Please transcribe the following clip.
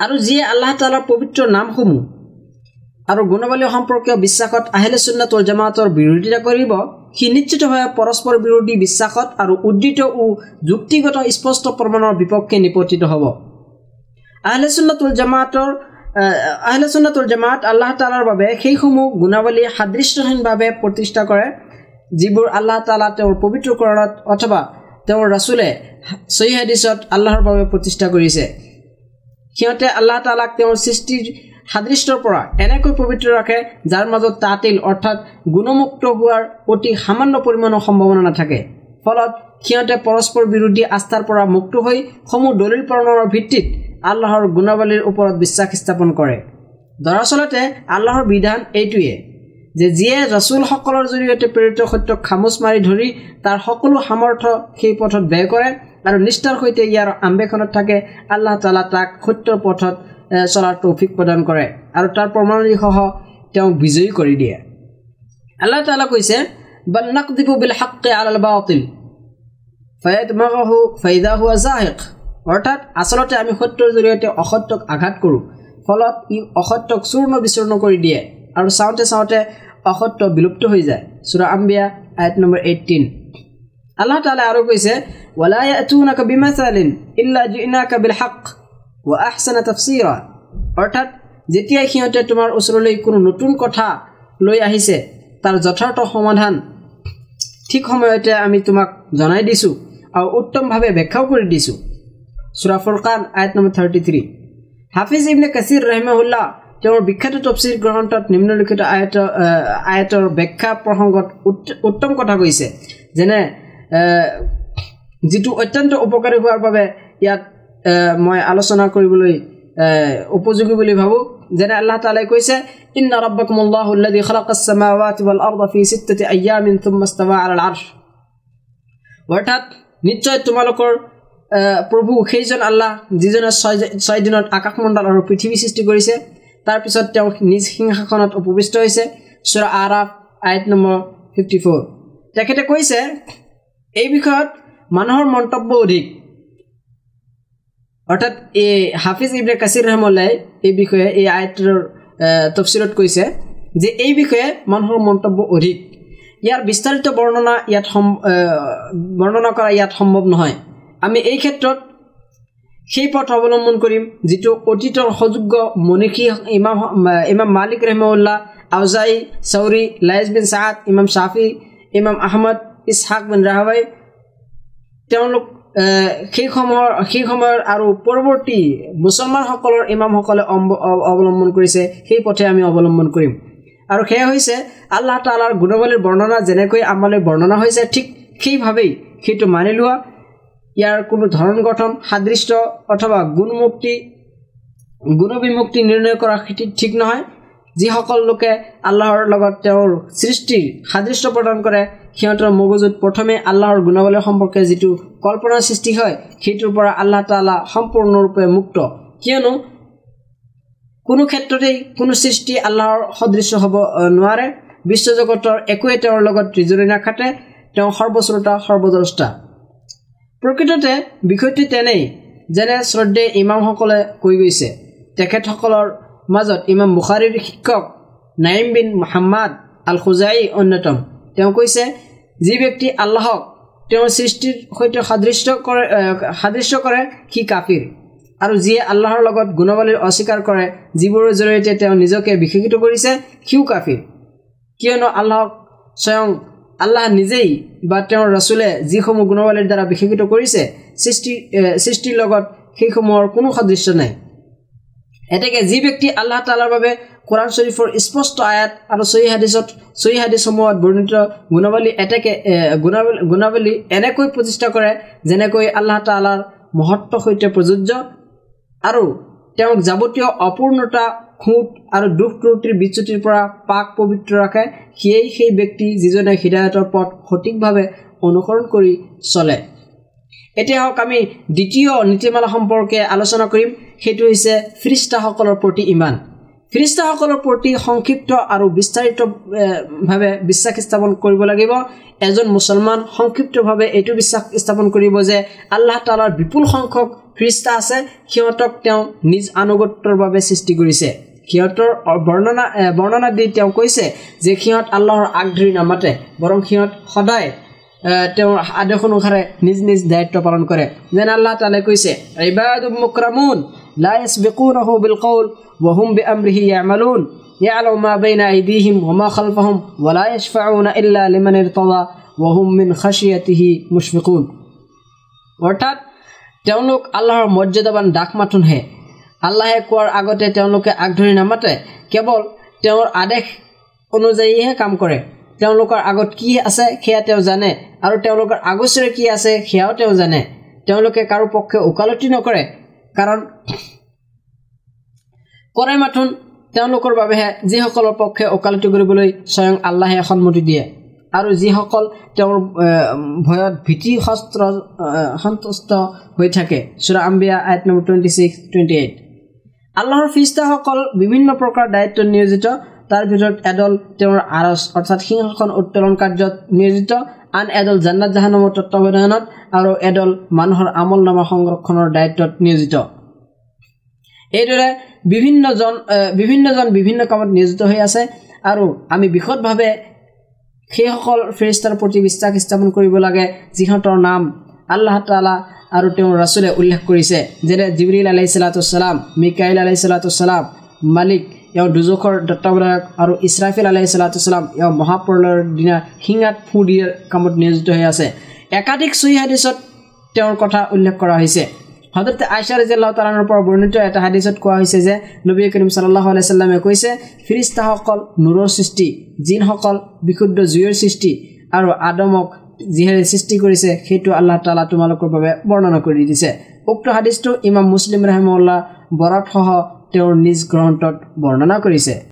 আৰু যিয়ে আল্লাহ তালাৰ পবিত্ৰ নামসমূহ আৰু গুণাৱলী সম্পৰ্কীয় বিশ্বাসত আহিলে চুন্নাতুল জামাতৰ বিৰোধিতা কৰিব সি নিশ্চিতভাৱে পৰস্পৰ বিৰোধী বিশ্বাসত আৰু উদ্দিত ও যুক্তিগত স্পষ্ট প্ৰমাণৰ বিপক্ষে নিপতিত হ'ব। আহিলে চুন্নাতুল জামাতৰ আহিলে চুন্নাতুল জামাত আল্লাহ তালাৰ বাবে সেইসমূহ গুণাৱলী সাদৃশ্যহীনভাৱে প্ৰতিষ্ঠা কৰে যিবোৰ আল্লাহ তালা তেওঁৰ পবিত্ৰকৰণত অথবা তেওঁৰ ৰাচুলে চহী হাদিছত আল্লাহৰ বাবে প্ৰতিষ্ঠা কৰিছে। সিহঁতে আল্লাহ তালাক তেওঁৰ সৃষ্টিৰ সাদৃশ্যৰ পৰা এনেকৈ পবিত্ৰ ৰাখে যাৰ মাজত তাতিল অৰ্থাৎ গুণমুক্ত হোৱাৰ অতি সামান্য পৰিমাণৰ সম্ভাৱনা নাথাকে। ফলত সিহঁতে পৰস্পৰ বিৰোধী আস্থাৰ পৰা মুক্ত হৈ সমূহ দলিল প্ৰণৰ ভিত্তিত আল্লাহৰ গুণাৱলীৰ ওপৰত বিশ্বাস স্থাপন কৰে। দৰাচলতে আল্লাহৰ বিধান এইটোৱে। যে যিয়ে ৰচুলসকলৰ জৰিয়তে প্ৰেৰিত সত্যক খামোচ মাৰি ধৰি তাৰ সকলো সামৰ্থ্য সেই পথত ব্যয় কৰে আৰু নিষ্ঠাৰ সৈতে ইয়াৰ আম্বেখনত থাকে আল্লাহ তালা তাক সত্যৰ পথত চলাৰ তৌফিক প্ৰদান কৰে আৰু তাৰ প্ৰমাণীসহ তেওঁক বিজয়ী কৰি দিয়ে। আল্লাহ তালা কৈছে বান্নাকদিবু বিল হাক্কে আল বাতিল ফয়েদ মাহু ফৈদা হোৱা জাহেক অৰ্থাৎ আচলতে আমি সত্যৰ জৰিয়তে অসত্যক আঘাত কৰোঁ ফলত ই অসত্যক চূৰ্ণ বিচূৰ্ণ কৰি দিয়ে আৰু চাওঁতে চাওঁতে অসত্য বিলুপ্ত হৈ যায়। চুৰা আম্বিয়া আইট নম্বৰ এইটিন আল্লাহ তালে আৰু কৈছে অৰ্থাৎ যেতিয়াই সিহঁতে তোমাৰ ওচৰলৈ কোনো নতুন কথা লৈ আহিছে তাৰ যথাৰ্থ সমাধান ঠিক সময়তে আমি তোমাক জনাই দিছোঁ আৰু উত্তমভাৱে ব্যাখ্যাও কৰি দিছোঁ। চুৰা ফুৰকান আয়ত নম্বৰ থাৰ্টি থ্ৰী হাফিজ ইবনে কাছিৰ ৰহমাউল্লাহ তেওঁৰ বিখ্যাত তফচিৰ গ্ৰন্থত নিম্নলিখিত আয়ত আয়তৰ ব্যাখ্যা প্ৰসংগত উত্তম কথা কৈছে। যেনে যিটো অত্যন্ত উপকাৰী হোৱাৰ বাবে ইয়াত মই আলোচনা কৰিবলৈ উপযোগী বুলি ভাবোঁ। যেনে আল্লাহ তালাই কৈছে আৰশ। অৰ্থাৎ নিশ্চয় তোমালোকৰ প্ৰভু সেইজন আল্লাহ যিজনে ছয় ছয় দিনত আকাশমণ্ডল আৰু পৃথিৱী সৃষ্টি কৰিছে। তাৰপিছত তেওঁ নিজ সিংহাসনত উপবিষ্ট হৈছে। চুৰা আৰাফ আইট নম্বৰ ফিফটি ফ'ৰ তেখেতে কৈছে এই বিষয়ত মানুহৰ মন্তব্য অধিক। অৰ্থাৎ এই হাফিজ ইবনে কাছিৰ ৰহমল্লাই এই বিষয়ে এই আয়তৰ তফচিলত কৈছে যে এই বিষয়ে মানুহৰ মন্তব্য অধিক। ইয়াৰ বিস্তাৰিত বৰ্ণনা ইয়াত সম বৰ্ণনা কৰা ইয়াত সম্ভৱ নহয়। আমি এই ক্ষেত্ৰত সেই পথ অৱলম্বন কৰিম যিটো অতীতৰ সুযোগ্য মনীষী ইমাম ইমাম মালিক ৰহমউল্লাহ আউজাই চৌৰি লাইজ বিন চাহাদ ইমাম শ্বাফি ইমাম আহমদ ইছহাক বিন ৰাহাবাই তেওঁলোক সেই সময়ৰ সেই সময়ৰ আৰু পৰৱৰ্তী মুছলমানসকলৰ ইমামসকলে অৱলম্বন কৰিছে সেই পথে আমি অৱলম্বন কৰিম। আৰু সেয়া হৈছে আল্লাহ তালাৰ গুণাৱলীৰ বৰ্ণনা যেনেকৈ আমালৈ বৰ্ণনা হৈছে ঠিক সেইভাৱেই সেইটো মানি লোৱা। ইয়াৰ কোনো ধৰণ গঠন সাদৃশ্য অথবা গুণমুক্তি গুণবিমুক্তি নিৰ্ণয় কৰা ঠিক নহয়। যিসকল লোকে আল্লাহৰ লগত তেওঁৰ সৃষ্টিৰ সাদৃশ্য প্ৰদান কৰে সিহঁতৰ মগজুত প্ৰথমে আল্লাহৰ গুণাৱলী সম্পৰ্কে যিটো কল্পনাৰ সৃষ্টি হয় সেইটোৰ পৰা আল্লাহ তালা সম্পূৰ্ণৰূপে মুক্ত। কিয়নো কোনো ক্ষেত্ৰতেই কোনো সৃষ্টি আল্লাহৰ সদৃশ্য হ'ব নোৱাৰে। বিশ্বজগতৰ একোৱে তেওঁৰ লগত ত্ৰিজুৰি নাখাটে তেওঁ সৰ্বশ্ৰোতা সৰ্বদ্ৰষ্টা। প্ৰকৃততে বিষয়টি তেনেই যেনে শ্ৰদ্ধে ইমামসকলে কৈ গৈছে। তেখেতসকলৰ মাজত ইমাম বুখাৰীৰ শিক্ষক নাইম বিন মহাম্মাদ আল খুজাই অন্যতম। তেওঁ কৈছে যি ব্যক্তি আল্লাহক তেওঁৰ সৃষ্টিৰ সৈতে সাদৃশ্য কৰে সাদৃশ্য কৰে সি কাফিৰ। আৰু যিয়ে আল্লাহৰ লগত গুণাৱলীৰ অস্বীকাৰ কৰে যিবোৰৰ জৰিয়তে তেওঁ নিজকে বিশেষিত কৰিছে সিও কাফিৰ। কিয়নো আল্লাহক স্বয়ং আল্লাহ নিজেই বা তেওঁৰ ৰচুলে যিসমূহ গুণাৱলীৰ দ্বাৰা বিশেষিত কৰিছে সৃষ্টি সৃষ্টিৰ লগত সেইসমূহৰ কোনো সাদৃশ্য নাই। এতেকে যি ব্যক্তি আল্লাহ তালাৰ বাবে কোৰাণ শ্বৰীফৰ স্পষ্ট আয়াত আৰু চহী হাদিছত চহী হাদিছসমূহত বৰ্ণিত গুণাৱলী এতেকে গুণাৱলী গুণাৱলী এনেকৈ প্ৰতিষ্ঠা কৰে যেনেকৈ আল্লাহ তালাৰ মহত্ব সৈতে প্ৰযোজ্য আৰু তেওঁক যাৱতীয় অপূৰ্ণতা খুঁত আৰু দুখ ত্ৰুটিৰ বিচ্যুতিৰ পৰা পাক পবিত্ৰ ৰাখে সিয়েই সেই ব্যক্তি যিজনে হৃদায়তৰ পথ সঠিকভাৱে অনুসৰণ কৰি চলে। এতিয়া হওক আমি দ্বিতীয় নীতিমালা সম্পৰ্কে আলোচনা কৰিম। সেইটো হৈছে ফ্ৰিষ্টাসকলৰ প্ৰতি ইমান। ফিৰিষ্টাসকলৰ প্ৰতি সংক্ষিপ্ত আৰু বিস্তাৰিতভাৱে বিশ্বাস স্থাপন কৰিব লাগিব। এজন মুছলমান সংক্ষিপ্তভাৱে এইটো বিশ্বাস স্থাপন কৰিব যে আল্লাহ তালাৰ বিপুল সংখ্যক ফিৰিষ্টা আছে। সিহঁতক তেওঁ নিজ আনুগত্যৰ বাবে সৃষ্টি কৰিছে। সিহঁতৰ বৰ্ণনা বৰ্ণনা দি তেওঁ কৈছে যে সিহঁত আল্লাহৰ আগধৰি নামাতে বৰং সিহঁত সদায় তেওঁৰ আদেশ অনুসাৰে নিজ নিজ দায়িত্ব পালন কৰে। যেন আল্লাহ তালে কৈছে অৰ্থাৎ তেওঁলোক আল্লাহৰ মৰ্যাদাবান ডাক মাথোনহে আল্লাহে কোৱাৰ আগতে তেওঁলোকে আগধৰি নামাতে। কেৱল তেওঁৰ আদেশ অনুযায়ীহে কাম কৰে। তেওঁলোকৰ আগত কি আছে সেয়া তেওঁ জানে আৰু তেওঁলোকৰ আগচৰে কি আছে সেয়াও তেওঁ জানে। তেওঁলোকে কাৰো পক্ষে ওকালতি নকৰে কাৰণ কৰে মাথোন তেওঁলোকৰ বাবেহে যিসকলৰ পক্ষে ওকালতি কৰিবলৈ স্বয়ং আল্লাহে সন্মতি দিয়ে। আৰু যিসকল তেওঁৰ ভয়ত ভীতি শস্ত্ৰ সন্তুষ্ট হৈ থাকে। চুৰা আম্বিয়া eight number twenty six twenty eight আল্লাহৰ ফিষ্টাসকল বিভিন্ন প্ৰকাৰ দায়িত্বত নিয়োজিত তাৰ ভিতৰত এডল তেওঁৰ আৰচ অৰ্থাৎ সিংহাসন উত্তোলন কাৰ্যত নিয়োজিত আন এডল জান্নাত জাহানমৰ তত্বাৱধানত আৰু এডল মানুহৰ আমল নামা সংৰক্ষণৰ দায়িত্বত নিয়োজিত। এইদৰে বিভিন্নজন বিভিন্নজন বিভিন্ন কামত নিয়োজিত হৈ আছে আৰু আমি বিশদভাৱে সেইসকল ফেৰিষ্টাৰ প্ৰতি বিশ্বাস স্থাপন কৰিব লাগে যিহঁতৰ নাম আল্লাহ তালা আৰু তেওঁৰ ৰাচুলে উল্লেখ কৰিছে যেনে জিবৰিল আলাই চালাতুচালাম মিকাইল আলাই চালাতুচালাম মালিক এওঁ দুজোখৰ দত্তাৱধায়ক আৰু ইছৰাফিল আলাই চালাতুচালাম এওঁ মহাপ্ৰলয়ৰ দিনা শিঙাত ফু দিয়াৰ কামত নিয়োজিত হৈ আছে। একাধিক চুই হাদিছত তেওঁৰ কথা উল্লেখ কৰা হৈছে। হজৰত আইচা ৰাজিয়াল্লাহ তালানৰ পৰা বৰ্ণিত এটা হাদিছত কোৱা হৈছে যে নবী কৰিম চাল্লাহ আলাইচাল্লামে কৈছে ফিৰিষ্টাসকল নূৰৰ সৃষ্টি জিনসকল বিশুদ্ধ জুইৰ সৃষ্টি আৰু আদমক যিহেৰে সৃষ্টি কৰিছে সেইটো আল্লাহ তালা তোমালোকৰ বাবে বৰ্ণনা কৰি দিছে। উক্ত হাদিছটো ইমাম মুছলিম ৰহমুল্লাহ বৰাতসহ তেওঁৰ নিজ গ্ৰন্থত বৰ্ণনা কৰিছে।